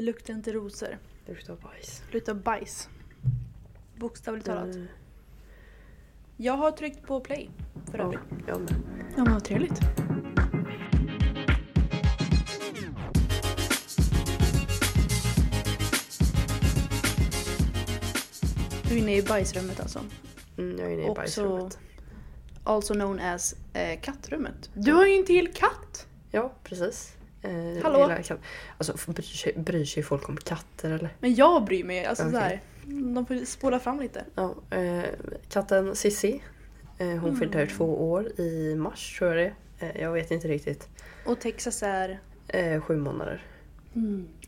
Det luktar inte rosor. Det luktar bajs. Det luktar bajs. Bokstavligt talat. Mm. Jag har tryckt på play för Ja, övrigt. jag med. Ja men vad trevligt. Du är inne i bajsrummet alltså. Mm, jag är inne i Och bajsrummet. Also known as eh, kattrummet. Du har ju en till katt! Ja, precis. Eh, Hallå? katt. Alltså, bryr sig, bryr sig folk om katter eller? Men jag bryr mig. Alltså Okej. såhär. De får spola fram lite. Ja, eh, katten Sissi. Eh, hon Mm. fyllde här två år i mars tror jag det eh, Jag vet inte riktigt. Och Texas är... Eh, sju månader.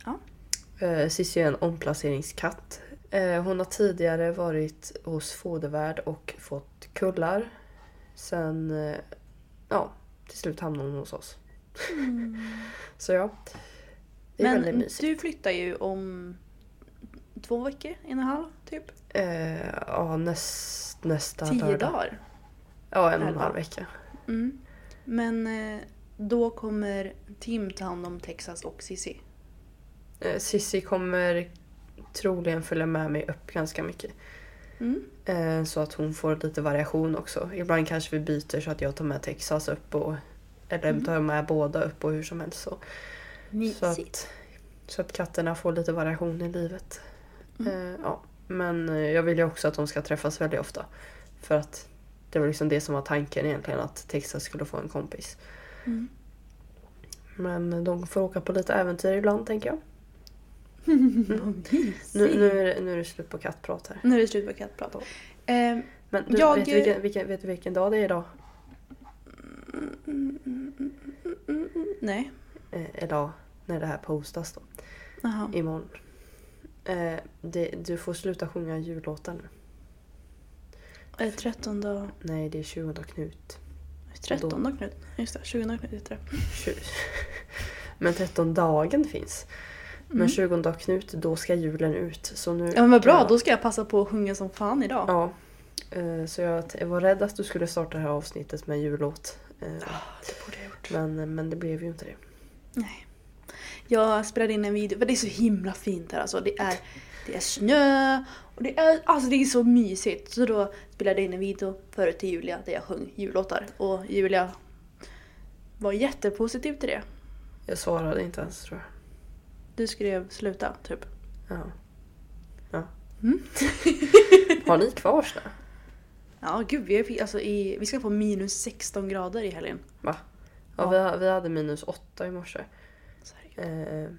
Ja. Eh, Cissi är en omplaceringskatt. Eh, hon har tidigare varit hos fodervärd och fått kullar. Sen, eh, ja, till slut hamnade hon hos oss. Så ja, det är Men väldigt mysigt. du flyttar ju om två veckor, en och en halv typ. Eh, ja, näst, nästa Tio lördag. dagar. Ja, en och en halv vecka. Mm. Men eh, då kommer Tim ta hand om Texas och Cissi. Eh, Cissi kommer troligen följa med mig upp ganska mycket. Mm. Eh, så att hon får lite variation också. Ibland kanske vi byter så att jag tar med Texas upp och eller Mm. tar med båda upp och hur som helst. Så, så, Mysigt. att, så att katterna får lite variation i livet. Mm. Eh, ja. Men eh, jag vill ju också att de ska träffas väldigt ofta. För att det var liksom det som var tanken egentligen att Texas skulle få en kompis. Mm. Men de får åka på lite äventyr ibland tänker jag. Mysigt. Nu, nu, är, det, nu är det slut på kattprat här. Nu är det slut på kattprat. Eh, Men du, Jag- vet, du vilken, vilken, vet du vilken dag det är idag? Nej. Eh, eller när det här postas då. Jaha. Imorgon. Eh, det, du får sluta sjunga jullåtar nu. Eh, 13 Nej, det är 20 Knut. 13 Knut. Just det, 20 Knut heter det. Men 13 dagen finns. Men Mm. 20 Knut, då ska julen ut. Så nu, Ja men vad bra, Ja. då ska jag passa på att sjunga som fan idag. Ja. Eh, Så jag var rädd att du skulle starta det här avsnittet med jullåt. Eh, Det borde jag gjort. Men, men det blev ju inte det. Nej. Jag spelade in en video, för det är så himla fint här alltså. Det är, det är snö och det är, alltså det är så mysigt. Så då spelade jag in en video förut till Julia där jag sjöng jullåtar. Och Julia var jättepositiv till det. Jag svarade inte ens tror jag. Du skrev sluta, typ. Ja. ja. Mm. Har ni kvar snö? Ja gud, vi, är, alltså, i, vi ska få minus 16 grader i helgen. Va? Ja, Ja. Vi, vi hade minus åtta i morse. Eh,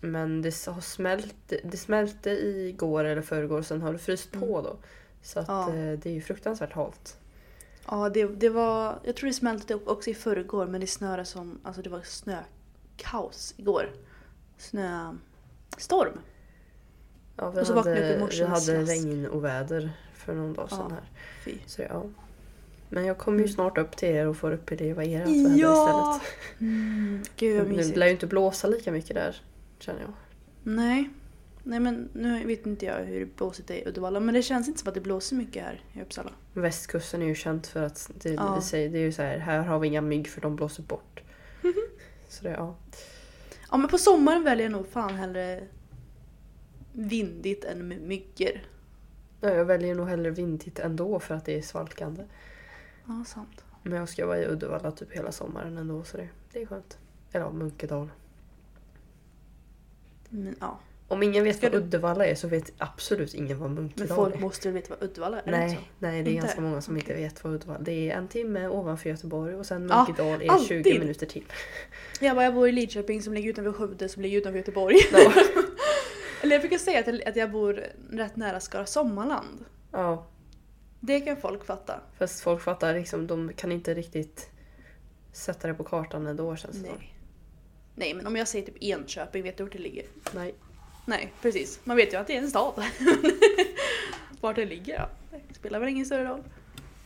men det har smält, det smälte igår eller förrgår sen har det fryst på då. Så att Mm. Ja. eh, det är ju fruktansvärt halt. Ja, det, det var, jag tror det smälte också i förrgår men det snöade som, alltså det var snökaos igår. Snöstorm. Ja, vi Och så vaknade jag upp i hade, morse vi hade regn och väder för någon dag sedan Ja. här. Fy. Så ja. Men jag kommer ju Mm. snart upp till er och får uppleva ert väder istället. Mm, gud vad Det lär ju inte blåsa lika mycket där känner jag. Nej. Nej men nu vet inte jag hur blåsigt det är i Uddevalla men det känns inte som att det blåser mycket här i Uppsala. Västkusten är ju känt för att det, Ja. vi säger, det är ju så här, här har vi inga mygg för de blåser bort. så det, ja. Ja men på sommaren väljer jag nog fan hellre vindigt än med myggor. Ja, Jag väljer nog hellre vindigt ändå för att det är svalkande. Ja sant. Men jag ska vara i Uddevalla typ hela sommaren ändå så det, det är skönt. Eller ja, Munkedal. Men ja. Om ingen vet vad du- Uddevalla är så vet absolut ingen vad Men Munkedal folk är. måste ju veta vad Uddevalla är. är det? Nej, nej, det är Inte? ganska många som Okej. inte vet vad Uddevalla Det är en timme ovanför Göteborg och sen Ja, Munkedal är alltid. 20 minuter till. Jag bara, jag bor i Lidköping som ligger utanför Skövde som ligger utanför Göteborg. Ja. Eller jag brukar säga att jag, att jag bor rätt nära Skara Sommarland. ja, Det kan folk fatta. fast folk fattar liksom, de kan inte riktigt sätta det på kartan ändå känns det som. Nej. Nej men om jag säger typ Enköping, vet du vart det ligger? Nej. Nej precis, man vet ju att det är en stad. vart det ligger ja. Det spelar väl ingen större roll.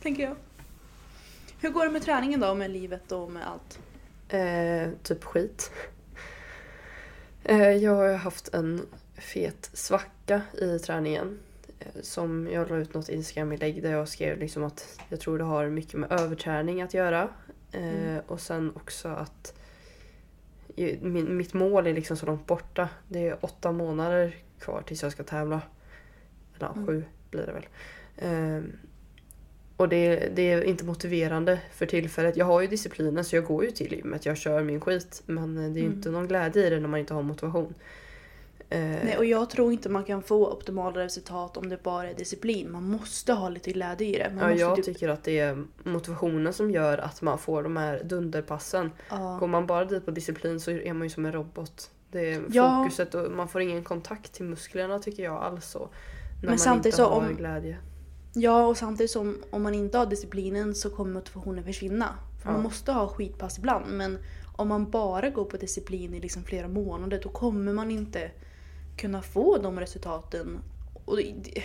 Tänker jag. Hur går det med träningen då, med livet och med allt? Eh, typ skit. Eh, jag har haft en fet svacka i träningen. Eh, som jag la ut något Instagram-inlägg där jag skrev liksom att jag tror det har mycket med överträning att göra. Eh, Mm. Och sen också att min, mitt mål är liksom så långt borta. Det är åtta månader kvar tills jag ska tävla. Eller Mm. sju blir det väl. Ehm, och det, det är inte motiverande för tillfället. Jag har ju disciplinen så jag går ju till gymmet. Jag kör min skit. Men eh, det är ju Mm. inte någon glädje i det när man inte har motivation. Eh, Nej, och jag tror inte man kan få optimala resultat om det bara är disciplin. Man måste ha lite glädje i det. Man ja, jag typ, tycker att det är motivationen som gör att man får de här dunderpassen. ja. Går man bara dit på disciplin så är man ju som en robot. Det är Ja. fokuset och man får ingen kontakt till musklerna tycker jag alls. När Men man samtidigt inte så har om- glädje. ja, och samtidigt som om man inte har disciplinen så kommer motivationen försvinna. För Ja. Man måste ha skitpass ibland. Men om man bara går på disciplin i liksom flera månader då kommer man inte kunna få de resultaten. Och det, det,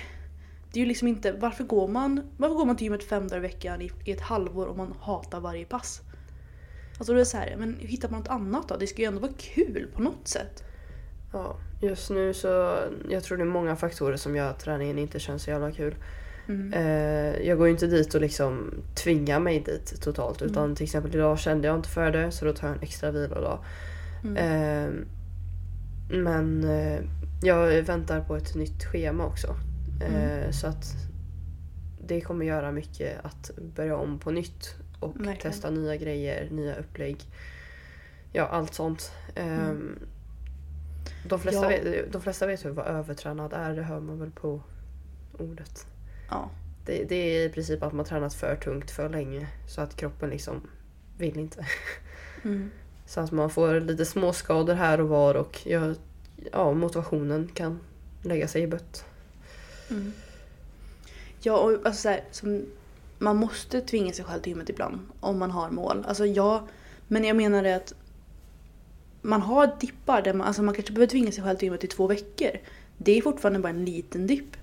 det är ju liksom inte, varför går man, varför går man till gymmet fem dagar i veckan i, i ett halvår om man hatar varje pass? Alltså det är så här, men hittar man något annat då? Det ska ju ändå vara kul på något sätt. Ja, just nu så jag tror det är många faktorer som gör att träningen inte känns så jävla kul. Mm. Eh, jag går ju inte dit och liksom tvingar mig dit totalt utan Mm. till exempel idag kände jag inte för det så då tar jag en extra vilodag. Mm. Eh, men eh, jag väntar på ett nytt schema också. Eh, Mm. Så att det kommer göra mycket att börja om på nytt och Verkligen. testa nya grejer, nya upplägg. Ja, allt sånt. Eh, Mm. de, flesta Ja. vet, de flesta vet hur vad övertränad är, det hör man väl på ordet. Ja. Det, det är i princip att man tränat för tungt för länge så att kroppen liksom vill inte. Mm. Så att man får lite småskador här och var och jag, ja, motivationen kan lägga sig i bött. Mm. Ja, och alltså så här, som, man måste tvinga sig själv till gymmet ibland om man har mål. Alltså ja, men jag menar det att man har dippar där man, alltså man kanske behöver tvinga sig själv till gymmet i två veckor. Det är fortfarande bara en liten dipp.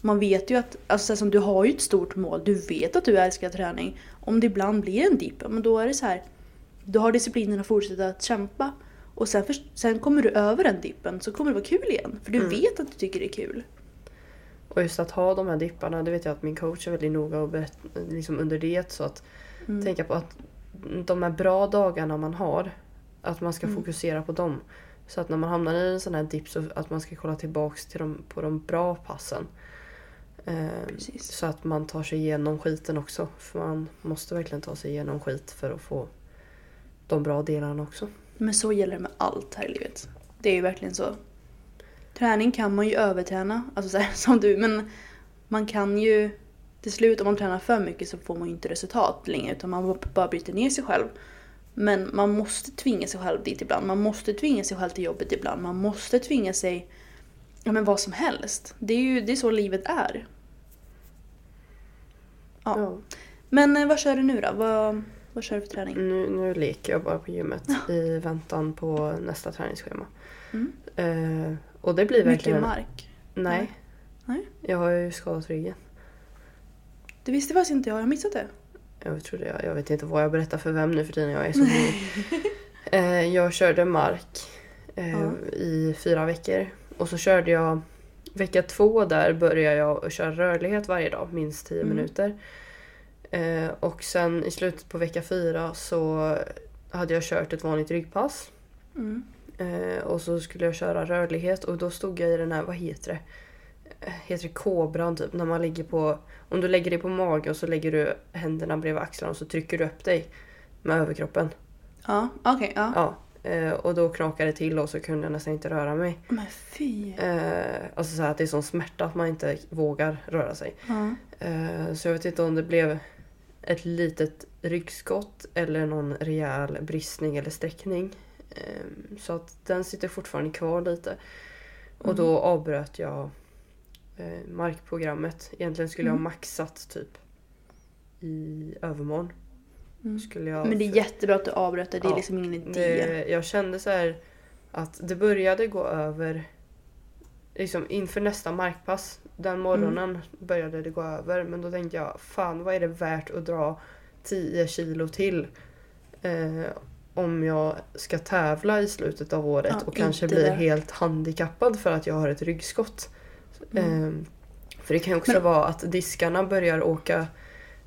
Man vet ju att, alltså så här, som du har ju ett stort mål, du vet att du älskar träning. Om det ibland blir en dipp, ja, men då är det så här. Du har disciplinen att fortsätta att kämpa. Och sen, för, sen kommer du över den dippen så kommer det vara kul igen. För du Mm. vet att du tycker det är kul. Och just att ha de här dipparna, det vet jag att min coach är väldigt noga och berätt, liksom under det. Så att Mm. tänka på att de här bra dagarna man har, att man ska Mm. fokusera på dem. Så att när man hamnar i en sån här dipp så att man ska kolla tillbaks till de, på de bra passen. Eh, så att man tar sig igenom skiten också. För man måste verkligen ta sig igenom skit för att få de bra delarna också. Men så gäller det med allt här i livet. Det är ju verkligen så. Träning kan man ju överträna, alltså så här, som du, men man kan ju till slut om man tränar för mycket så får man ju inte resultat längre utan man bara bryter ner sig själv. Men man måste tvinga sig själv dit ibland. Man måste tvinga sig själv till jobbet ibland. Man måste tvinga sig ja, men vad som helst. Det är ju det är så livet är. Ja. Ja. Men eh, vad kör du nu då? Vad, vad kör du för träning? Nu, nu leker jag bara på gymmet i väntan på nästa träningsschema. Mm. Eh, och det blir Mycket verkligen... mark. Nej. Nej. Jag har ju skadat ryggen. Det visste faktiskt inte jag. Jag har missat det. Jag, trodde jag, jag vet inte vad jag berättar för vem nu för tiden. Jag är så ny. eh, Jag körde mark eh, Ja. i fyra veckor. Och så körde jag vecka två där började jag köra rörlighet varje dag, minst 10 Mm. minuter. Eh, och sen i slutet på vecka fyra så hade jag kört ett vanligt ryggpass. Mm. Eh, och så skulle jag köra rörlighet och då stod jag i den här, vad heter det? Eh, Heter det kobran typ? När man ligger på, om du lägger dig på mage och så lägger du händerna bredvid axlarna och så trycker du upp dig med överkroppen. Ja, okej. ja. Ja. Eh, och då knakade det till och så kunde jag nästan inte röra mig. Men fy. Eh, alltså så här att det är sån smärta att man inte vågar röra sig. Ja. Eh, så jag vet inte om det blev ett litet ryggskott eller någon rejäl bristning eller sträckning. Eh, så att den sitter fortfarande kvar lite. Och då avbröt jag eh, markprogrammet. Egentligen skulle jag ha Mm. maxat typ i övermorgon. Skulle jag, Men det är jättebra att du avbröt det, det är Ja, liksom ingen idé. det, jag kände så här att det började gå över liksom inför nästa markpass. Den morgonen började det gå över men då tänkte jag fan vad är det värt att dra 10 kilo till eh, om jag ska tävla i slutet av året Ja, och kanske blir värt. helt handikappad för att jag har ett ryggskott. Mm. Eh, för det kan ju också Men- vara att diskarna börjar åka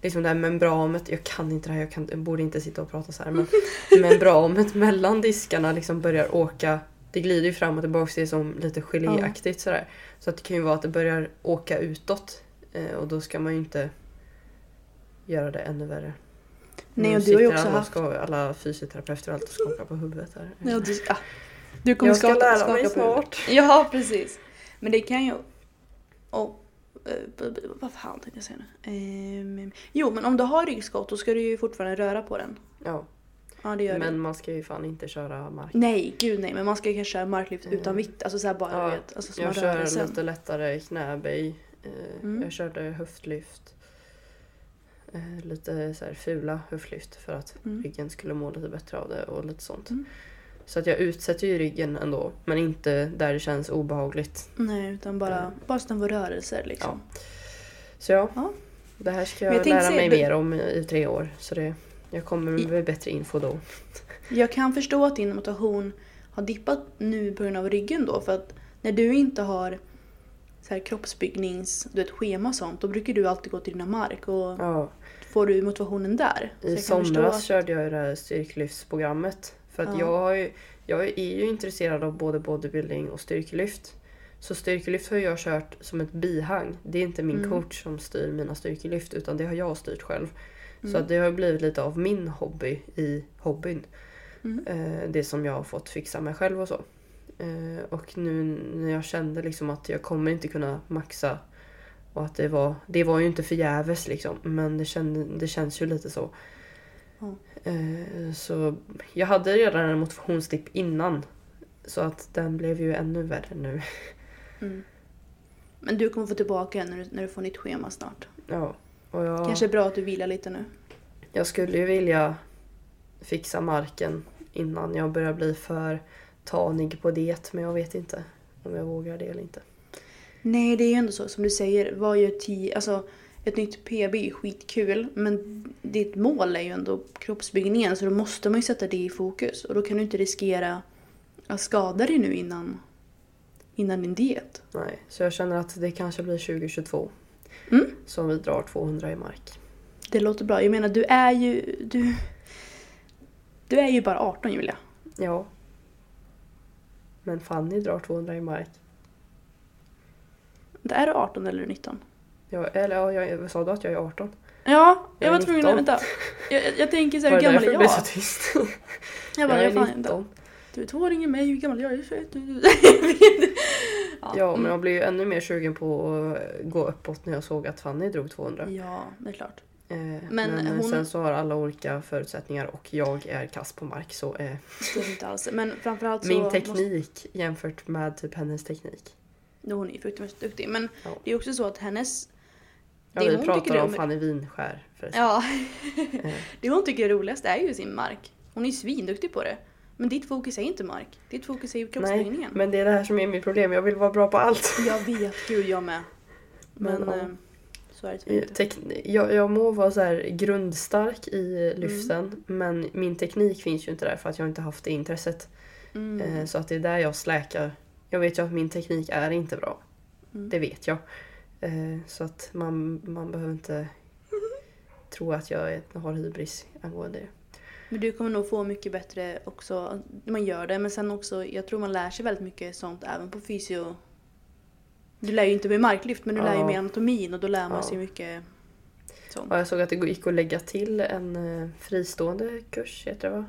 Liksom det här membranet, jag kan inte det här, jag, kan, jag borde inte sitta och prata så här men membranet mellan diskarna liksom börjar åka Det glider ju fram och tillbaka, det är som lite geléaktigt sådär. Så att det kan ju vara att det börjar åka utåt eh, och då ska man ju inte göra det ännu värre. Nej, och du har ju också alla, haft... ska, alla fysioterapeuter och allt och skakar på huvudet här. Ja, du, ah, du kommer jag ska skaka, lära skaka mig snart. Ja, precis. Men det kan ju... Oh, vad fan tänkte jag säga nu? Ehm, jo, men om du har ryggskott då ska du ju fortfarande röra på den. Ja, Ja, det gör men du. man ska ju fan inte köra mark. Nej, gud nej. Men man ska ju kanske köra marklyft Mm. utan vikt. Alltså såhär bara, Ja, vet. Alltså Jag kör lite lättare knäböj. Eh, Mm. Jag körde höftlyft. Eh, lite så här fula höftlyft för att Mm. ryggen skulle må lite bättre av det och lite sånt. Mm. Så att jag utsätter ju ryggen ändå men inte där det känns obehagligt. Nej, utan bara, Mm. bara på rörelser liksom. Så ja, Ja. det här ska jag, jag lära mig du- mer om i tre år. Så det, jag kommer med bättre info då. Jag kan förstå att din motivation har dippat nu på grund av ryggen då. För att när du inte har så här kroppsbyggnings, du vet, schema och sånt, då brukar du alltid gå till dina mark. Och Ja, får du motivationen där. Så I somras att- körde jag det här styrkelyftsprogrammet. För att Ja. jag, har ju, jag är ju intresserad av både bodybuilding och styrkelyft. Så styrkelyft har jag kört som ett bihang. Det är inte min Mm. coach som styr mina styrkelyft utan det har jag styrt själv. Så Mm. att det har blivit lite av min hobby i hobbyn. Mm. Eh, det som jag har fått fixa mig själv och så. Eh, och nu när jag kände liksom att jag kommer inte kunna maxa och att det var, det var ju inte förgäves liksom men det, kände, det känns ju lite så. Eh, så jag hade redan en motivationsdipp innan. Så att den blev ju ännu värre nu. Mm. Men du kommer få tillbaka när du, när du får nytt schema snart. Ja, och jag, Kanske är bra att du vilar lite nu. jag skulle ju vilja fixa marken innan jag börjar bli för tanig på det men jag vet inte om jag vågar det eller inte. Nej, det är ju ändå så som du säger. Vad gör tio, alltså ett nytt PB är ju skitkul men ditt mål är ju ändå kroppsbyggningen så då måste man ju sätta det i fokus och då kan du inte riskera att skada dig nu innan, innan din diet. Nej, så jag känner att det kanske blir 2022 Mm. som vi drar 200 i mark. Det låter bra. Jag menar du är ju, du, du är ju bara 18 Julia. Ja. Men Fanny drar 200 i mark. Det är du 18 eller 19? Jag, eller ja, jag, sa du att jag är 18? Ja, jag Jag var tvungen att 19. vänta. Jag, jag, jag tänker så här, Var hur det gammal därför är det blev jag? så tyst? Jag bara, jag jag är fan inte. 19. Du är två år yngre än mig, hur gammal är jag? Jag är 21. Ja, mm. men jag blev ju ännu mer sugen på att gå uppåt när jag såg att Fanny drog 200. Ja, det är klart. Eh, men Men hon- sen så har alla olika förutsättningar och jag är kass på mark så eh, Det är inte alls. Men framförallt så... min Måste, teknik jämfört med typ hennes teknik. no, hon är ju fruktansvärt duktig. Men Ja. det är också så att hennes... Ja, Det vi hon pratar om om- Fanny Winskär förresten. Ja. Eh, det hon tycker är roligast är ju sin mark. Hon är ju svinduktig på det. Men ditt fokus är inte mark. Ditt fokus är ju Nej, kroppsbyggningen. men det är det här som är mitt problem. Jag vill vara bra på allt. Jag vet, gud jag med. Men, Men, ja. eh, så är det tyvärr inte. Tek- jag, jag må vara så här grundstark i lyften Mm. men min teknik finns ju inte där för att jag inte haft det intresset. Mm. Eh, så att det är där jag släkar. Jag vet ju att min teknik är inte bra. Mm. Det vet jag. Eh, så att man, man behöver inte tro att jag har hybris angående det. Men du kommer nog få mycket bättre också. Man gör det, men sen också, jag tror man lär sig väldigt mycket sånt även på fysio. Du lär ju inte med marklyft, men du lär ju Ja. med anatomin och då lär man Ja. sig mycket sånt. Ja, jag såg att det gick att lägga till en eh, fristående kurs, heter det va?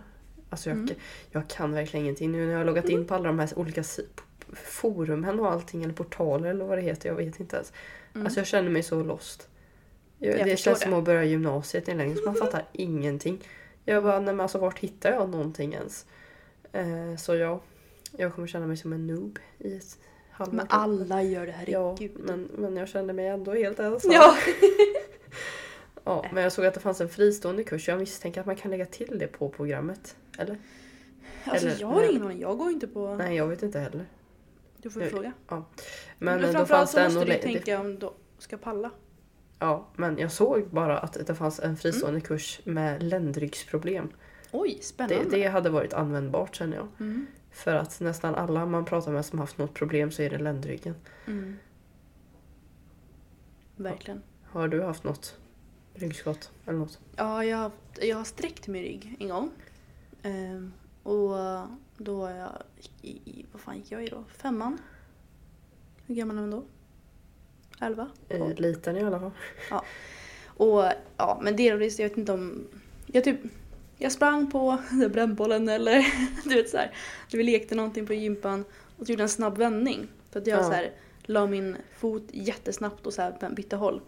Alltså jag, Mm. jag kan verkligen ingenting. Nu när jag har loggat in på alla de här olika forumen och allting, eller portaler eller vad det heter, jag vet inte ens. Mm. Alltså jag känner mig så lost. Jag, Jag det känns det. som att börja gymnasiet i längden, så man fattar ingenting. Jag bara, nej men alltså vart hittar jag någonting ens? Eh, så ja, jag kommer känna mig som en noob i ett halvår. men alla gör det, Ja, herregud. men, men jag känner mig ändå helt ensam. Ja. Ja, men jag såg att det fanns en fristående kurs. Jag misstänker att man kan lägga till det på programmet. Eller? Alltså Eller- jag har ingen aning, jag går inte på... Nej, jag vet inte heller. Du får jag- fråga. Men, Men, då fanns det måste du tänka om du ska palla. Ja, men jag såg bara att det fanns en fristående kurs med ländryggsproblem. Oj, Det, spännande. det hade varit användbart känner jag. Mm. För att nästan alla man pratar med som haft något problem så är det ländryggen. Mm. Verkligen. Har du haft något ryggskott eller något? Ja, jag har, jag har sträckt min rygg en gång. Ehm, och då var jag i, i, vad fan gick jag i då? Femman? Hur gammal är man då? Elva? Eh, Tolv? liten i alla fall. Och ja, men delvis, jag vet inte om... Jag typ... Jag sprang på brännbollen eller du vet så här. Vi lekte någonting på gympan och så gjorde en snabb vändning. För att jag Ja. så här, la min fot jättesnabbt och så här bytte håll.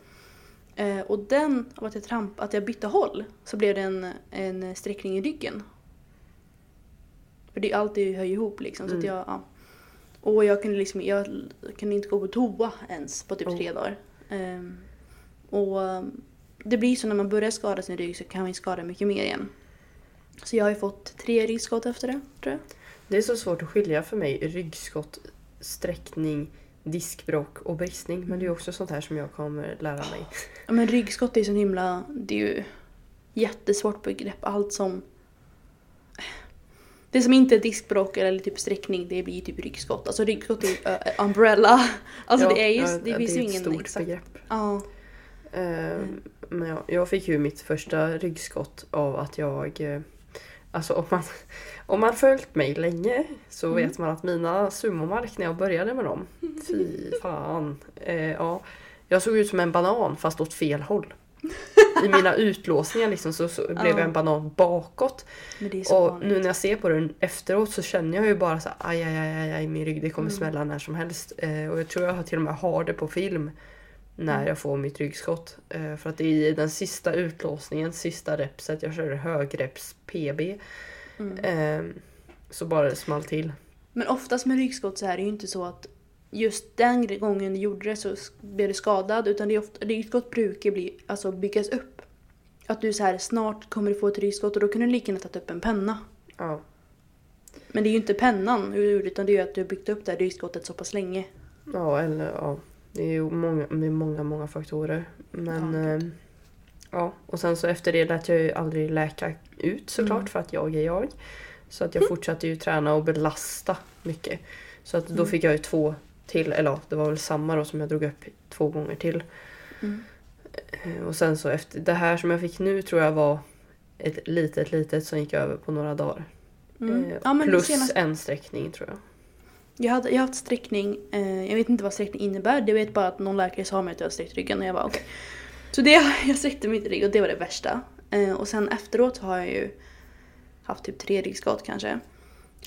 Eh, och den, av att jag, tramp, att jag bytte håll, så blev det en, en sträckning i ryggen. För det, allt det hör ju ihop liksom. Så att Mm. jag, ja. Och jag kunde liksom, jag kunde inte gå på toa ens på typ Oh. tre dagar. Ehm, och um, det blir så när man börjar skada sin rygg så kan man skada mycket mer igen. Så jag har ju fått tre ryggskott efter det, tror jag. Det är så svårt att skilja för mig ryggskott, sträckning, diskbråck och bristning. Men det är också sånt här som jag kommer lära mig. Ja, men ryggskott är ju så himla, det är ju jättesvårt begrepp. Allt som... Det som inte är diskbråck eller typ sträckning, det blir typ ryggskott. Alltså ryggskott är uh, umbrella. Alltså Ja, det är ju, ja, det finns ju är ett ingen stort exakt... begrepp. Ja. Ehm, Men ja, jag fick ju mitt första ryggskott av att jag... eh, Alltså om man, om man följt mig länge så Mm. vet man att mina sumomark när jag började med dem, fy fan. Eh, ja, jag såg ut som en banan fast åt fel håll. I mina utlåsningar liksom så, så blev jag en banan bakåt. Och vanligt. nu när jag ser på den efteråt så känner jag ju bara så här, aj, aj, aj, aj, min rygg det kommer Mm. smälla när som helst. Eh, och jag tror jag till och med har det på film när Mm. jag får mitt ryggskott. Eh, för att i den sista utlåsningen, sista repset, jag körde högreps PB. Mm. Eh, så bara det small till. Men oftast med ryggskott så är det ju inte så att just den gången du gjorde det så blev du skadad utan det är ofta, ryggskott brukar bli, alltså byggas upp. Att du så här snart kommer du få ett ryggskott och då kan du lika gärna tagit upp en penna. Ja. Men det är ju inte pennan utan det är ju att du har byggt upp det här ryggskottet så pass länge. ja, eller ja. Det är ju många, med många, många faktorer. Men Ja, ja, gud. ja, och sen så efter det lät jag ju aldrig läka ut såklart Mm. för att jag är jag. Så att jag fortsatte ju träna och belasta mycket. Så att då Mm. fick jag ju två till, eller ja, det var väl samma då som jag drog upp två gånger till. Mm. Eh, Och sen så efter det här som jag fick nu tror jag var ett litet litet som gick över på några dagar. Mm. Eh, Ja, Plus senast, en sträckning tror jag. jag, hade, jag har haft sträckning, eh, jag vet inte vad sträckning innebär, det vet bara att någon läkare sa mig att jag har sträckt ryggen och jag bara okej. Så det, jag sträckte mitt rygg och det var det värsta. Eh, och sen efteråt har jag ju haft typ tre ryggskott kanske.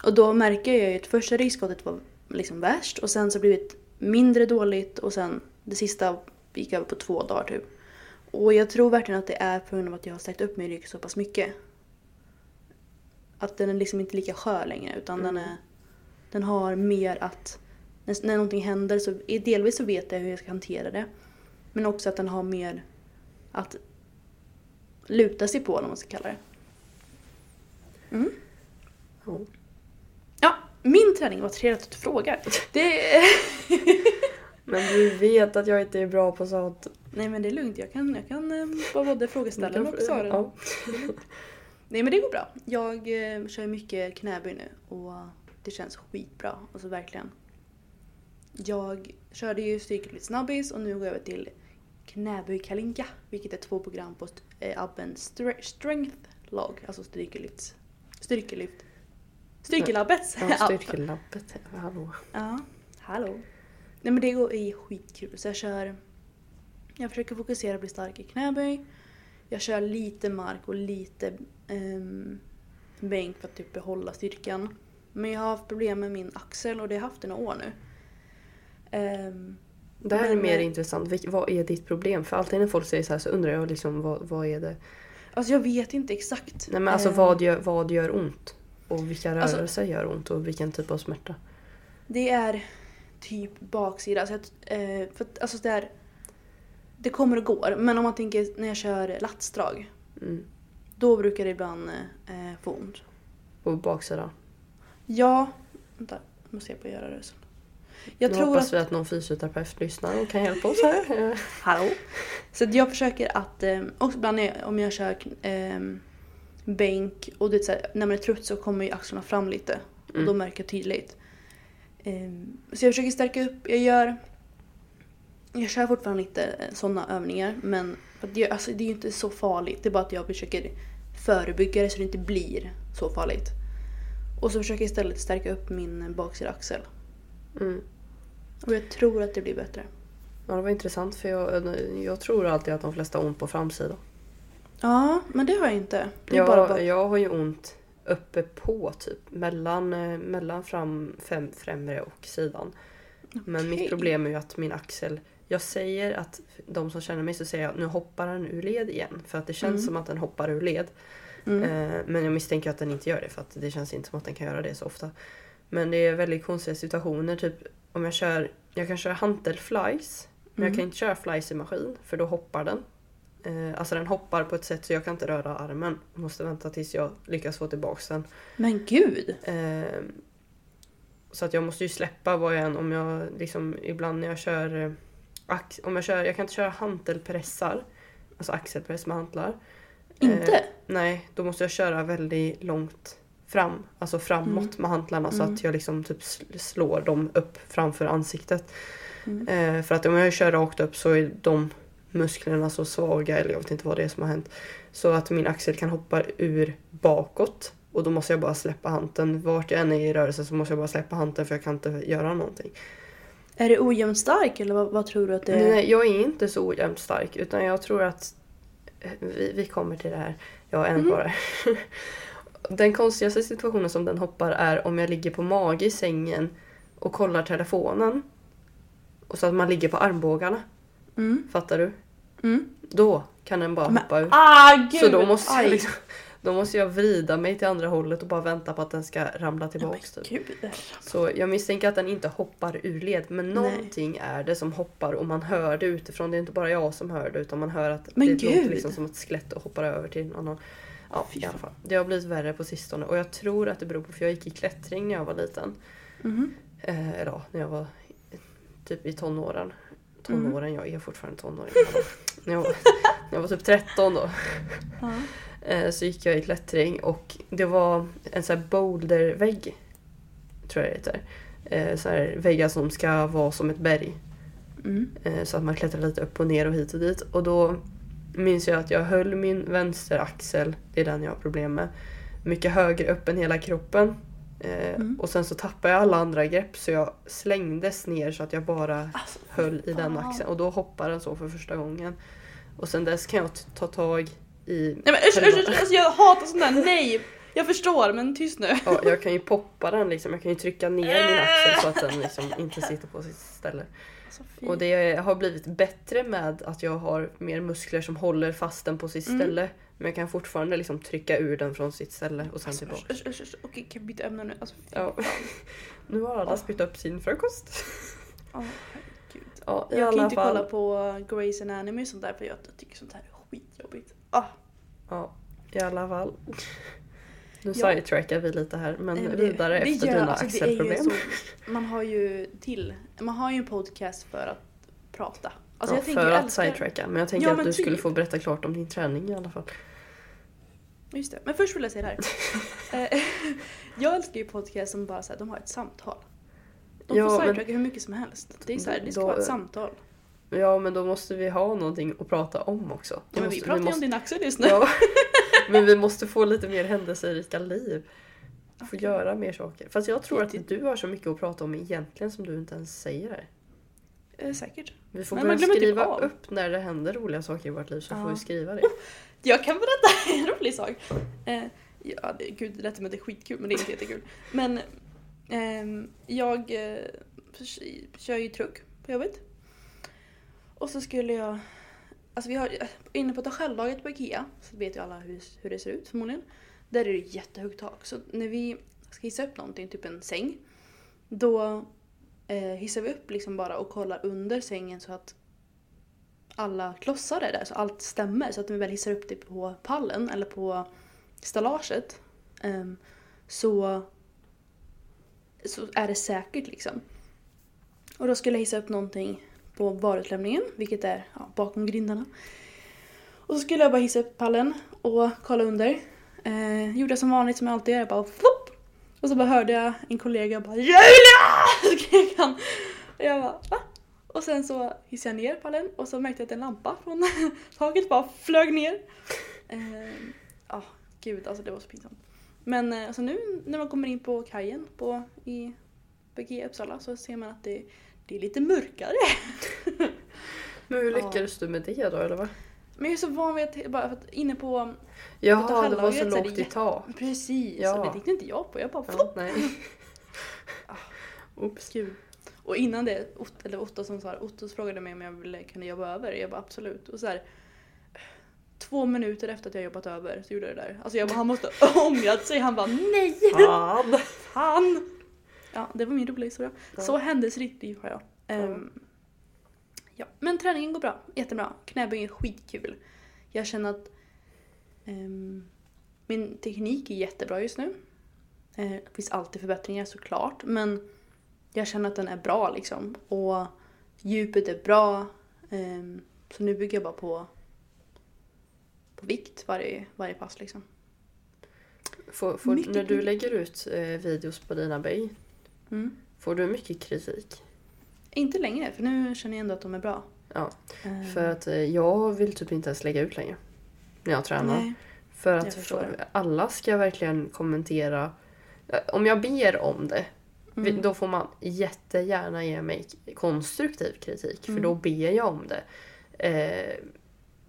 Och då märker jag ju att första ryggskottet var liksom värst och sen så blivit mindre dåligt och sen det sista gick över på två dagar typ. Och jag tror verkligen att det är på grund av att jag har sträckt upp min rygg så pass mycket. Att den är liksom inte lika skör längre utan den är den har mer att när, när någonting händer så delvis så vet jag hur jag ska hantera det. Men också att den har mer att luta sig på, vad man ska kalla det. Mm. Ja. Min träning var trevligt att du frågar. Det, Men du vet att jag inte är bra på sånt. nej men det är lugnt, jag kan, jag kan eh, vara både frågeställaren och svara. Ja. Nej men det går bra. Jag eh, kör mycket knäböj nu och det känns skitbra. Alltså verkligen. Jag körde ju styrkelyft snabbis och nu går jag över till knäböj kalinka. Vilket är två program på st- eh, appen Stre- Strength Log. Alltså styrkelyft. Styrkelyft. Styrkelabbets Ja, styrkelabbet. Hallå. Ja, hallå. Nej men det går är skitkul. Så jag kör... Jag försöker fokusera på att bli stark i knäböj. Jag kör lite mark och lite um, bänk för att typ behålla styrkan. Men jag har haft problem med min axel och det har jag haft i några år nu. Ehm, Det här är Men, mer eh, intressant. Vad är ditt problem? För alltid när folk säger så här så undrar jag liksom vad, vad är det? alltså jag vet inte exakt. Nej men alltså Ehm, vad gör, vad gör ont? Och vilka Alltså- rörelser gör ont och vilken typ av smärta? Det är typ baksida. Alltså, att, eh, för att, alltså det är, det kommer och går. Men om man tänker när jag kör latsdrag. Mm. Då brukar det ibland eh, få ont. På baksidan. Ja, vänta. Jag måste se på att göra det sen. Jag nu tror hoppas att... vi att någon fysioterapeut lyssnar och kan hjälpa oss här. Hallå? Så jag försöker att, eh, också ibland jag- om jag kör eh, bänk och det är så här, när man är trött så kommer ju axlarna fram lite. Och Mm. då märker jag tydligt. Eh, så jag försöker stärka upp. Jag gör... Jag kör fortfarande lite sådana övningar men det, alltså, det är ju inte så farligt. Det är bara att jag försöker förebygga det så det inte blir så farligt. Och så försöker jag istället stärka upp min baksida axel. Mm. Och jag tror att det blir bättre. Ja, det var intressant för jag, jag tror alltid att de flesta har ont på framsidan. Ja, men det har jag inte. Jag, bara jag har ju ont uppe på typ mellan, eh, mellan fram, fem, främre och sidan. Men Okej. mitt problem är ju att min axel, jag säger att de som känner mig så säger jag nu hoppar den ur led igen. För att det känns Mm. som att den hoppar ur led. Mm. Eh, men jag misstänker att den inte gör det för att det känns inte som att den kan göra det så ofta. Men det är väldigt konstiga situationer. Typ om jag kör, jag kan köra hantelflies. Men jag Mm. kan inte köra flies i maskin för då hoppar den. Eh, alltså den hoppar på ett sätt så jag kan inte röra armen. Jag måste vänta tills jag lyckas få tillbaks den. Men gud! Eh, så att jag måste ju släppa vad jag än om jag liksom ibland när jag kör eh, om jag kör, jag kan inte köra hantelpressar. Alltså axelpress med hantlar. Inte? Eh, nej, då måste jag köra väldigt långt fram. Alltså framåt Mm. med hantlarna så Mm. att jag liksom typ sl- slår dem upp framför ansiktet. Mm. Eh, för att om jag kör rakt upp så är de musklerna så svaga, eller jag vet inte vad det är som har hänt. Så att min axel kan hoppa ur bakåt. Och då måste jag bara släppa hanteln. Vart jag än är i rörelse så måste jag bara släppa hanteln för jag kan inte göra någonting. Är det ojämnt stark eller vad, vad tror du att det är? Nej, jag är inte så ojämnt stark utan jag tror att eh, vi, vi kommer till det här. Jag har en Mhm. kvar. Den konstigaste situationen som den hoppar är om jag ligger på mage i sängen och kollar telefonen. Och så att man ligger på armbågarna. Mm. Fattar du? Mm. Då kan den bara Men- hoppa ur. Ah gud! Så då måste, jag liksom, då måste jag vrida mig till andra hållet och bara vänta på att den ska ramla tillbaks. Typ. Så jag misstänker att den inte hoppar ur led men Nej. någonting är det som hoppar och man hör det utifrån. Det är inte bara jag som hör det utan man hör att Men det gud! låter liksom som ett skelett och hoppar över till en annan. Ja, Fy i alla fall. Det har blivit värre på sistone och jag tror att det beror på för jag gick i klättring när jag var liten. Mhm. Eh, eller ja, när jag var typ i tonåren. Mm. Tonåren, jag är fortfarande tonåring. när, jag var, när jag var typ 13 då. Eh, så gick jag i klättring och det var en sån här bouldervägg. Tror jag det heter. Eh, så här väggar som ska vara som ett berg. Mm. Eh, så att man klättrar lite upp och ner och hit och dit. Och då minns jag att jag höll min vänsteraxel, det är den jag har problem med, mycket högre upp än hela kroppen. Eh, Mm. Och sen så tappade jag alla andra grepp så jag slängdes ner så att jag bara Alltså, höll i den axeln. Och då hoppade den så för första gången. Och sen dess kan jag ta tag i... Nej men usch, usch, usch, alltså, jag hatar sånt där, nej! Jag förstår men tyst nu. Ja, jag kan ju poppa den liksom. Jag kan ju trycka ner min axel så att den liksom inte sitter på sitt ställe. Och det har blivit bättre med att jag har mer muskler som håller fast den på sitt Mm. ställe. Men jag kan fortfarande liksom trycka ur den från sitt ställe och sen Alltså, tillbaka. usch, usch, usch. Okej, kan vi byta ämne nu? Alltså, Ja. Nu har alla spytt upp sin frukost. Ja, herregud. Ja, i Jag kan inte fall. kolla på Grey's Anatomy och sånt där för jag tycker sånt här är skitjobbigt. Ah, Ja, i alla fall. Nu Ja. sidetrackar vi lite här men men vidare det efter gör- dina alltså, axelproblem. så- Man har ju till, man har ju en podcast för att prata. Alltså ja, för att älskar- sidetracka. Men jag tänker Ja, att men du skulle typ. få berätta klart om din träning i alla fall. Just det. Men först vill jag säga det här. Eh, jag älskar ju podcast som bara så här, de har ett samtal. De Ja, får men- sidetracka hur mycket som helst. Det är så här, det ska Då- vara ett samtal. Ja men då måste vi ha någonting att prata om också. Då Ja, men vi måste- pratar ju måste- om din axel just nu. Ja, men vi måste få lite mer händelserika liv. Få göra mer saker. Fast jag tror att du har så mycket att prata om egentligen som du inte ens säger här. Eh, säkert. Vi får Men börja typ skriva av. upp när det händer roliga saker i vårt liv så Ja. får vi skriva det. Jag kan berätta en rolig sak. Eh, ja, det, gud, det lät som att det är skitkul men det är inte jättekul. Men ehm, jag eh, förs- kör ju truck på jobbet. Och så skulle jag... Alltså vi har eh, inne på Tagellaget på Ikea, så vet ju alla hur, hur det ser ut förmodligen. Där är det jättehögt tak. Så när vi ska hissa upp någonting, typ en säng, då eh, hissar vi upp liksom bara och kollar under sängen så att alla klossar är där så allt stämmer. Så att när vi väl hissar upp det på pallen eller på stallaget eh, så, så är det säkert liksom. Och då skulle jag hissa upp någonting på varutlämningen, vilket är ja, bakom grindarna. Och så skulle jag bara hissa upp pallen och kolla under. Eh, gjorde jag som vanligt som jag alltid gör, jag bara flopp! Och så bara hörde jag en kollega bara JULIA! skrek han. Och jag bara va? Och sen så hissade jag ner pallen och så märkte jag att en lampa från taket bara flög ner. Ehm, ja, eh, ah, gud alltså det var så pinsamt. Men eh, alltså nu när man kommer in på kajen på, i BG Uppsala så ser man att det, det är lite mörkare. Men hur Ja. lyckades du med det då eller vad? Men jag är så van vid att, bara för att inne på... Jaha, det var så så lågt i tak. Precis, Ja. och det tänkte inte jag på. Jag bara Ja, nej. Oops. Kul. Och innan det, Ott, eller Otto som sa Otto frågade mig om jag ville kunna jobba över. Jag bara absolut. Och så här, två minuter efter att jag jobbat över så gjorde jag det där. Alltså jag bara, han måste ha ångrat sig. Han bara nej! Fan! Han! Ja, det var min roliga historia. Ja. Så händelserikt liv har jag. Ehm, ja. Men träningen går bra. Jättebra. Knäböj är skitkul. Jag känner att ehm, min teknik är jättebra just nu. Eh, Det finns alltid förbättringar såklart. Men jag känner att den är bra liksom. Och djupet är bra. Ehm, så nu bygger jag bara på, på vikt varje, varje pass liksom. Får, får, när du lägger ut eh, videos på dina böj, Mm. får du mycket kritik? Inte längre, för nu känner jag ändå att de är bra. Ja, Ehm, för att eh, jag vill typ inte ens lägga ut längre. När jag tränar. Nej. För att för, alla ska verkligen kommentera. Eh, Om jag ber om det, Mm. då får man jättegärna ge mig konstruktiv kritik. För Mm. då ber jag om det. Eh,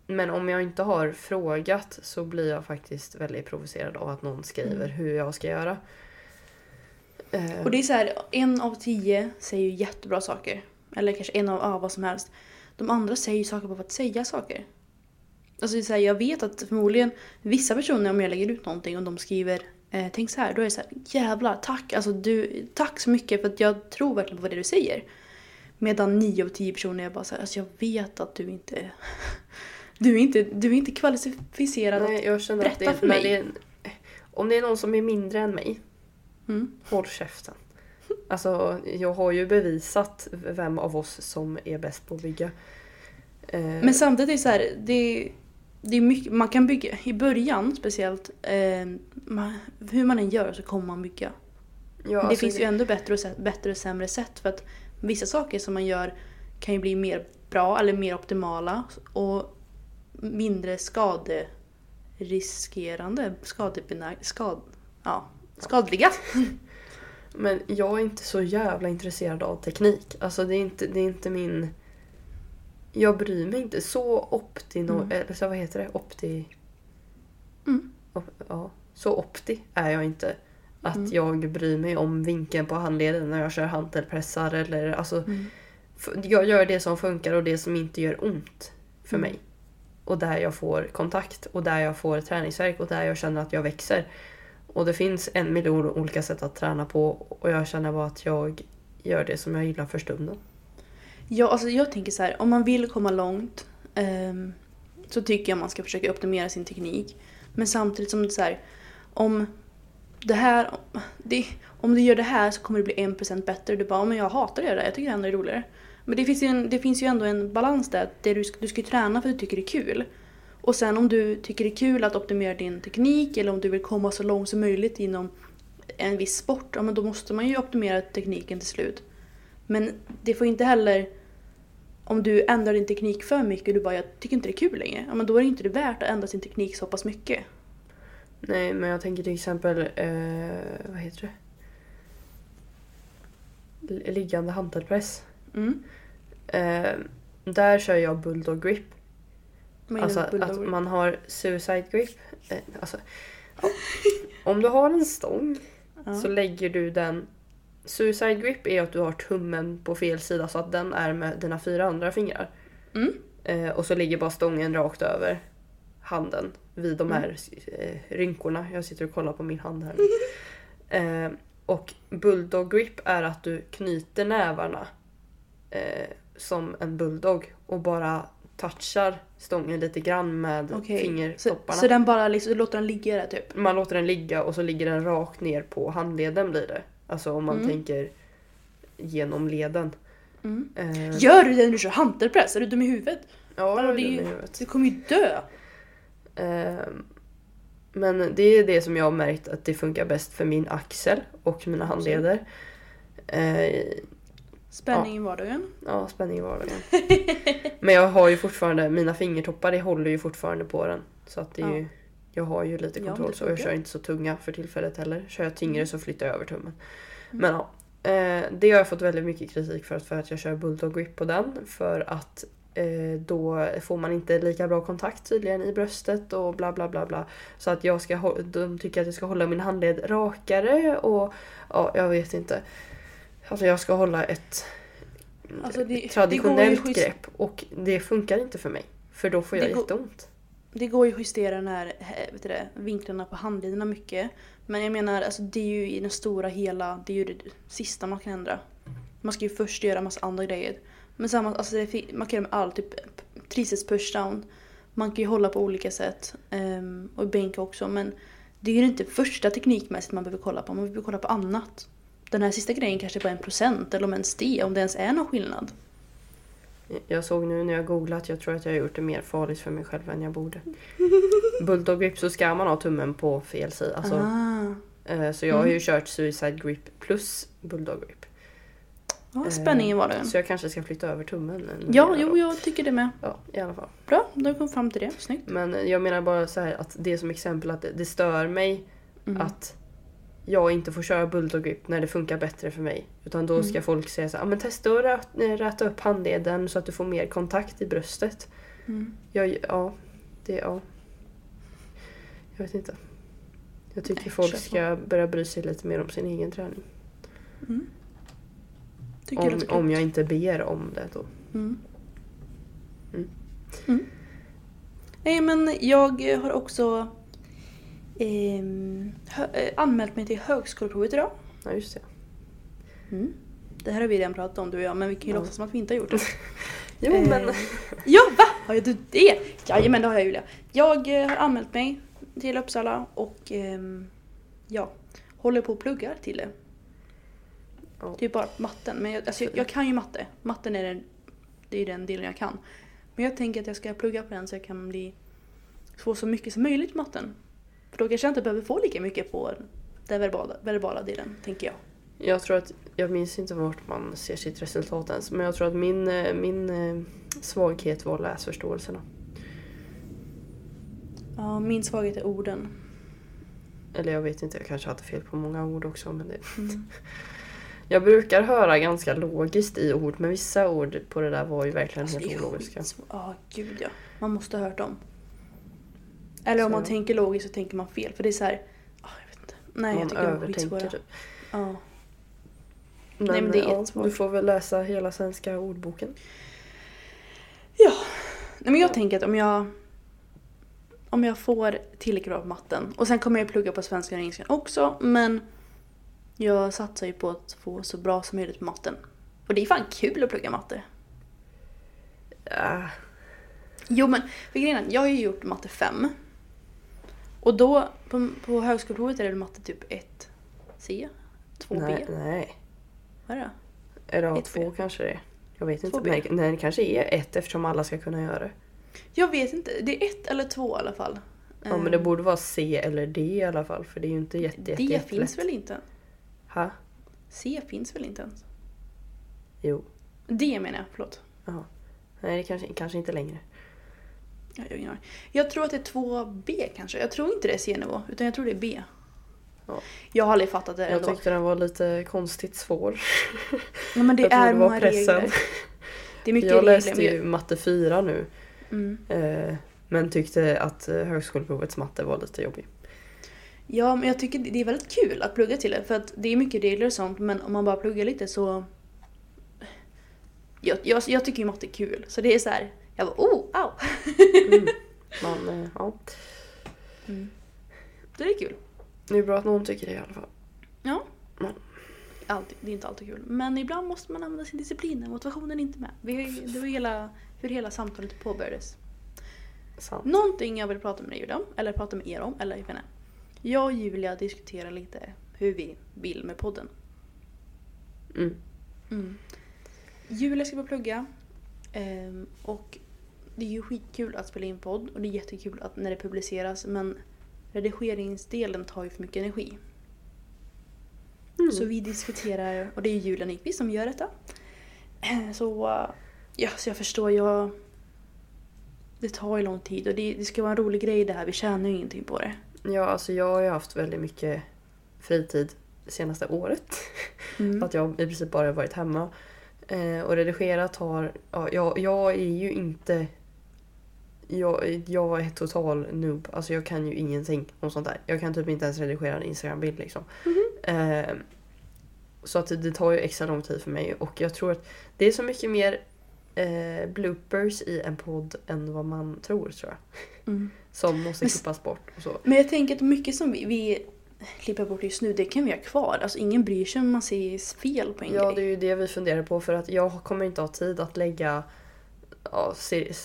men om jag inte har frågat så blir jag faktiskt väldigt provocerad av att någon skriver Mm. hur jag ska göra. Och det är så här, en av tio säger ju jättebra saker. Eller kanske en av ja, vad som helst. De andra säger ju saker bara för att säga saker. Alltså det är så här, jag vet att förmodligen vissa personer om jag lägger ut någonting och de skriver eh, tänk så här, då är det så här jävlar tack, alltså du, tack så mycket för att jag tror verkligen på det du säger. Medan nio av tio personer är bara så här, alltså jag vet att du inte du är inte, du är inte kvalificerad nej, jag känner att berätta det, för när mig. det är, om det är någon som är mindre än mig, att... Mm. håll käften. Alltså, jag har ju bevisat vem av oss som är bäst på att bygga. Eh, Men samtidigt så här, det, det är mycket, man kan bygga, i början speciellt, eh, man, hur man än gör så kommer man bygga. ja, det alltså, finns ju ändå bättre och, bättre och sämre sätt för att vissa saker som man gör kan ju bli mer bra eller mer optimala och mindre skaderiskerande, skadebenäg, skad, ja, skadliga. Men jag är inte så jävla intresserad av teknik. Alltså det är inte, det är inte min... Jag bryr mig inte. Så optino... Mm. Eller så vad heter det? Opti... Mm. Op, ja. Så opti är jag inte. Att Mm. jag bryr mig om vinkeln på handleden när jag kör hantelpressar eller alltså... Mm. Jag gör det som funkar och det som inte gör ont för Mm. mig. Och där jag får kontakt och där jag får träningsverk och där jag känner att jag växer. Och det finns en miljon olika sätt att träna på och jag känner bara att jag gör det som jag gillar för stunden. Ja, alltså jag tänker så här, om man vill komma långt ehm, så tycker jag man ska försöka optimera sin teknik. Men samtidigt som det är så här, om det här, det, om du gör det här så kommer det bli 1% bättre. Du bara, men jag hatar att göra det, jag tycker det ändå är roligare. Men det finns ju, en, det finns ju ändå en balans där, där du, ska- du ska ju träna för att du tycker det är kul. Och sen om du tycker det är kul att optimera din teknik eller om du vill komma så långt som möjligt inom en viss sport, ja men då måste man ju optimera tekniken till slut. Men det får inte heller om du ändrar din teknik för mycket och du bara jag tycker inte det är kul längre. Ja, men då är det inte det värt att ändra sin teknik så pass mycket. Nej, men jag tänker till exempel, eh, vad heter det? Liggande hantelpress. Mm. Eh, där kör jag bulldog grip. Alltså att man har suicide grip. Eh, alltså. Om du har en stång Ja. så lägger du den... Suicide grip är att du har tummen på fel sida så att den är med dina fyra andra fingrar. Mm. Eh, och så ligger bara stången rakt över handen vid de Mm. här eh, rynkorna. Jag sitter och kollar på min hand här. eh, och bulldog grip är att du knyter nävarna eh, som en bulldog och bara touchar stången lite grann med. Så, fingertopparna. så den bara liksom, låter den ligga där typ? Man låter den ligga och så ligger den rakt ner på handleden blir det. Alltså om man Mm. tänker genom leden. Mm. Eh, Gör du det när du kör hantelpress? Är du dum i huvudet? ja, Vadå, det ju-. Du kommer ju dö! Ehm, Men det är det som jag har märkt att det funkar bäst för min axel och mina handleder. Eh, Spänning i vardagen. Ja, spänning i vardagen. Men jag har ju fortfarande, mina fingertoppar det håller ju fortfarande på den. Så att det är Ja. ju, jag har ju lite Ja, kontroll det så jag kör inte så tunga för tillfället heller. Kör jag tyngre Mm. så flyttar jag över tummen. Men ja, eh, det har jag fått väldigt mycket kritik för, för att jag kör bulldog grip på den. För att eh, då får man inte lika bra kontakt tydligen i bröstet och bla bla bla bla. Så att jag ska, de tycker att jag ska hålla min handled rakare och ja, jag vet inte. Alltså jag ska hålla ett Alltså, det- traditionellt det grepp och det funkar inte för mig. För då får jag Det jätteont. Det går ju att justera den här, eh, vet du det, vinklarna på handlederna mycket. Men jag menar, alltså, det är ju i den stora hela, det är ju det sista man kan ändra. Man ska ju först göra massa andra grejer. Men samma, alltså det, man kan göra med allt, typ triceps pushdown. Man kan ju hålla på olika sätt. ehm, och bänka också. Men det är ju inte första teknikmässigt man behöver kolla på, man behöver kolla på annat. Den här sista grejen kanske bara en procent, eller om ens det, om det ens är någon skillnad. Jag såg nu när jag googlat, jag tror att jag har gjort det mer farligt för mig själv än jag borde. Bulldog grip så ska man ha tummen på fel sida. Alltså, ah. eh, så jag har ju Mm. kört suicide grip plus bulldog grip. Ja, spänning i vardagen. Så jag kanske ska flytta över tummen. en Ja, jo, då. jag tycker det med. Ja, i alla fall. Bra, då kommit fram till det. Snyggt. Men jag menar bara så här att det är som exempel att det, det stör mig Mm. att jag inte får köra bulldog grip när det funkar bättre för mig. Utan då ska Mm. folk säga så här, "Ah, men testa att rät, räta upp handleden så att du får mer kontakt i bröstet. Mm. Jag, ja, det, ja. Jag vet inte. Jag tycker Nej, folk ska börja bry sig lite mer om sin egen träning. Mm. Om, om jag inte ber om det då. Mm. Mm. Mm. Nej men jag har också eh, anmält mig till högskoleprovet idag. Ja, just det. Mm. Det här har vi redan pratat om du och jag men vi kan ju Ja. låtsas som att vi inte har gjort det. Jo, Eh, men... Ja, va? Har du det? Jajamän, det har jag Julia. Jag eh, har anmält mig till Uppsala och ehm, ja, håller på att plugga till det. Det är bara matten. Men jag, alltså, jag, jag kan ju matte. Matten är den, det är den delen jag kan. Men jag tänker att jag ska plugga på den så jag kan bli, få så mycket som möjligt på matten. För då kanske jag inte behöver få lika mycket på den verbala, verbala delen, tänker jag. Jag tror att, jag minns inte vart man ser sitt resultat ens, men jag tror att min, eh, min eh, svaghet var läsförståelserna. Ja, min svaghet är orden. Eller jag vet inte, jag kanske hade fel på många ord också. Men det... Mm. Jag brukar höra ganska logiskt i ord, men vissa ord på det där var ju verkligen Alltså, helt ologiska. Ja, gud ja. Man måste ha hört dem. Eller om Så- man tänker logiskt så tänker man fel. För det är så här, ah, jag vet inte. Nej, jag Man tycker de är skitsvåra. typ. Ja. Men, Nej, men det är ja, jättesvårt. Du får väl läsa hela svenska ordboken. Ja. Nej, men jag tänker att om jag om jag får tillräckligt bra på matten och sen kommer jag plugga på svenska och engelska också men jag satsar ju på att få så bra som möjligt på matten. Och det är fan kul att plugga matte. Ja, Jo men för grejen är, jag har ju gjort matte 5. Och då på, på högskoleprovet är det matte typ 1 C, 2 B. nej, nej. Vad är det? Två B. kanske det är. Jag vet inte. 2B. Nej, nej, det kanske är ett eftersom alla ska kunna göra det. Jag vet inte, det är ett eller två i alla fall. Ja, men det Ehm, borde vara C eller D i alla fall för det är ju inte jätte, jätte, D finns väl inte? Ha? C finns väl inte ens? Jo. D menar jag, förlåt. Jaha. Nej, det kanske, kanske inte längre. Jag, har ingen aning. jag tror att det är 2B kanske. Jag tror inte det är C-nivå, utan jag tror det är B. Ja. Jag har aldrig fattat det Jag ändå. tyckte den var lite konstigt svår. Ja, men det jag är det var många regler. Det är mycket Jag regler. läste ju matte 4 nu. Mm. Eh, men tyckte att eh, högskoleprovets matte var lite jobbig. Ja, men jag tycker det är väldigt kul att plugga till det. För att det är mycket regler och sånt, men om man bara pluggar lite så... Jag, jag, jag tycker ju matte är kul. Så det är så här, jag bara oh, au! Mm. Men eh, ja, Mm. Det är kul. det är bra att någon tycker det i alla fall. Ja. Ja. alltid, det är inte alltid kul. Men ibland måste man använda sin disciplin när motivationen är inte med. Vi, det var hela, hur hela samtalet påbörjades. Sant. Någonting jag vill prata med dig om, eller prata med er om, eller jag vet inte. Jag och Julia diskuterar lite hur vi vill med podden. Mm. Mm. Julia ska börja plugga. ehm, och det är ju skitkul att spela in podd och det är jättekul att när det publiceras men redigeringsdelen tar ju för mycket energi. Mm. Så vi diskuterar, och det är Julia Nyqvist som gör detta. Så, uh, ja, så jag förstår, jag... Det tar ju lång tid och det, det ska vara en rolig grej det här, vi tjänar ju ingenting på det. Ja, alltså jag har ju haft väldigt mycket fritid det senaste året. Mm. Att jag i princip bara varit hemma. Eh, och redigerat har... Ja, jag, jag är ju inte... Jag, jag är total noob. Alltså jag kan ju ingenting om sånt där. Jag kan typ inte ens redigera en Instagram-bild liksom. Eh, så att det, tar ju extra lång tid för mig. Och jag tror att det är så mycket mer eh, bloopers i en podd än vad man tror tror jag. Mm. Som måste klippas bort och så. Men jag tänker att mycket som vi, vi klipper bort just nu, det kan vi ha kvar. Alltså ingen bryr sig om man ser fel på en Ja, grej. det är ju det vi funderar på för att jag kommer inte ha tid att lägga ja,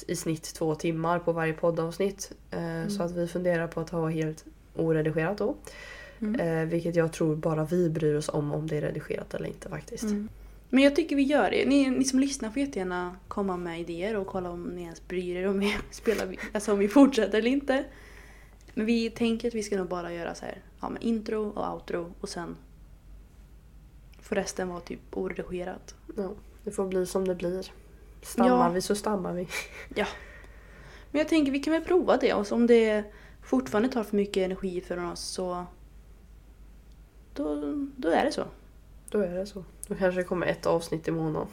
i snitt två timmar på varje poddavsnitt. Eh, Så att vi funderar på att ha helt oredigerat då. Mm. Eh, vilket jag tror bara vi bryr oss om om det är redigerat eller inte faktiskt. Mm. Men jag tycker vi gör det. Ni, ni som lyssnar får jättegärna komma med idéer och kolla om ni ens bryr er om vi, spelar, alltså om vi fortsätter eller inte. Men vi tänker att vi ska nog bara göra så här, ja, med intro och outro och sen får resten vara typ oredigerat. Ja, det får bli som det blir. Stammar Ja. vi så stammar vi. Men jag tänker vi kan väl prova det och om det fortfarande tar för mycket energi för oss så då, då är det så. Då är det så. Då kanske det kommer ett avsnitt i månaden.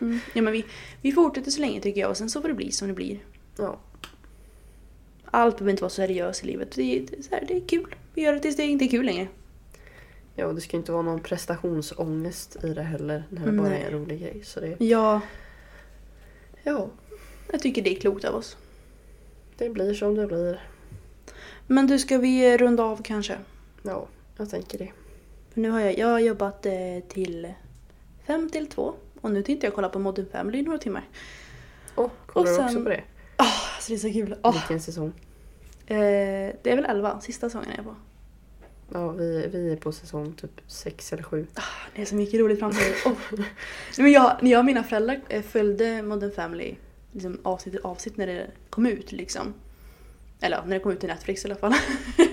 Mm. Ja, men vi, vi fortsätter så länge tycker jag och sen så får det bli som det blir. Ja, Allt behöver inte vara seriöst i livet. Det, är- det, så här, det är kul. Vi gör det tills det inte är kul längre. ja och det ska inte vara någon prestationsångest i det heller. När det bara Nej. är en rolig grej. Så det, Ja, ja, jag tycker det är klokt av oss. det blir som det blir. Men du, ska vi runda av kanske? Ja, jag tänker det. För nu har jag, jag har jobbat eh, till fem till två och nu tänkte jag kolla på Modern Family i några timmar. Och kollar Och du också sen- på det? Alltså det är så kul. Åh, Vilken säsong? eh, det är väl elva, sista säsongen är jag på. Ja, vi, vi är på säsong typ sex eller sju. Ah, det är så mycket roligt framför mig. Nej, Men jag, när jag och mina föräldrar eh, följde Modern Family liksom avsnitt till avsnitt när det kom ut liksom. Eller när det kom ut i Netflix i alla fall.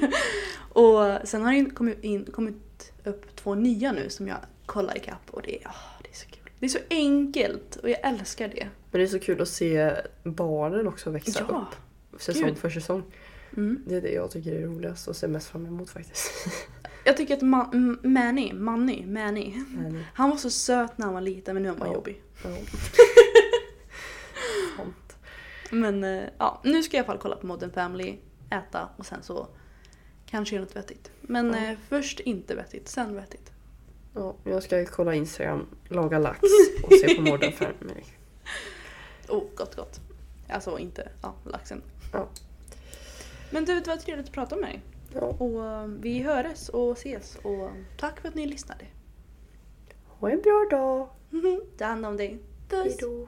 och sen har det kommit, in, kommit upp två nya nu som jag kollar ikapp och det är, ah, det är så kul. Det är så enkelt och jag älskar det. Men det är så kul att se barnen också växa Ja, upp. Säsong gud. för säsong. Mm. Det är det jag tycker är roligast och ser mest fram emot faktiskt. Jag tycker att Ma- M- Manny, Manny, Manny, han var så söt när han var liten men nu är han bara Ja. jobbig. ja. Men eh, ja, nu ska jag i alla fall kolla på Modern Family, äta och sen så kanske göra något vettigt. Men Ja. eh, först inte vettigt, sen vettigt. Ja, jag ska kolla Instagram, laga lax och se på Modern Family. Oh, gott gott. Alltså inte, ja, laxen. Ja. Men du, det var trevligt att prata med dig. Ja. Och eh, vi hörs och ses och tack för att ni lyssnade. Ha en bra dag! Ta hand om dig. Puss! Hejdå!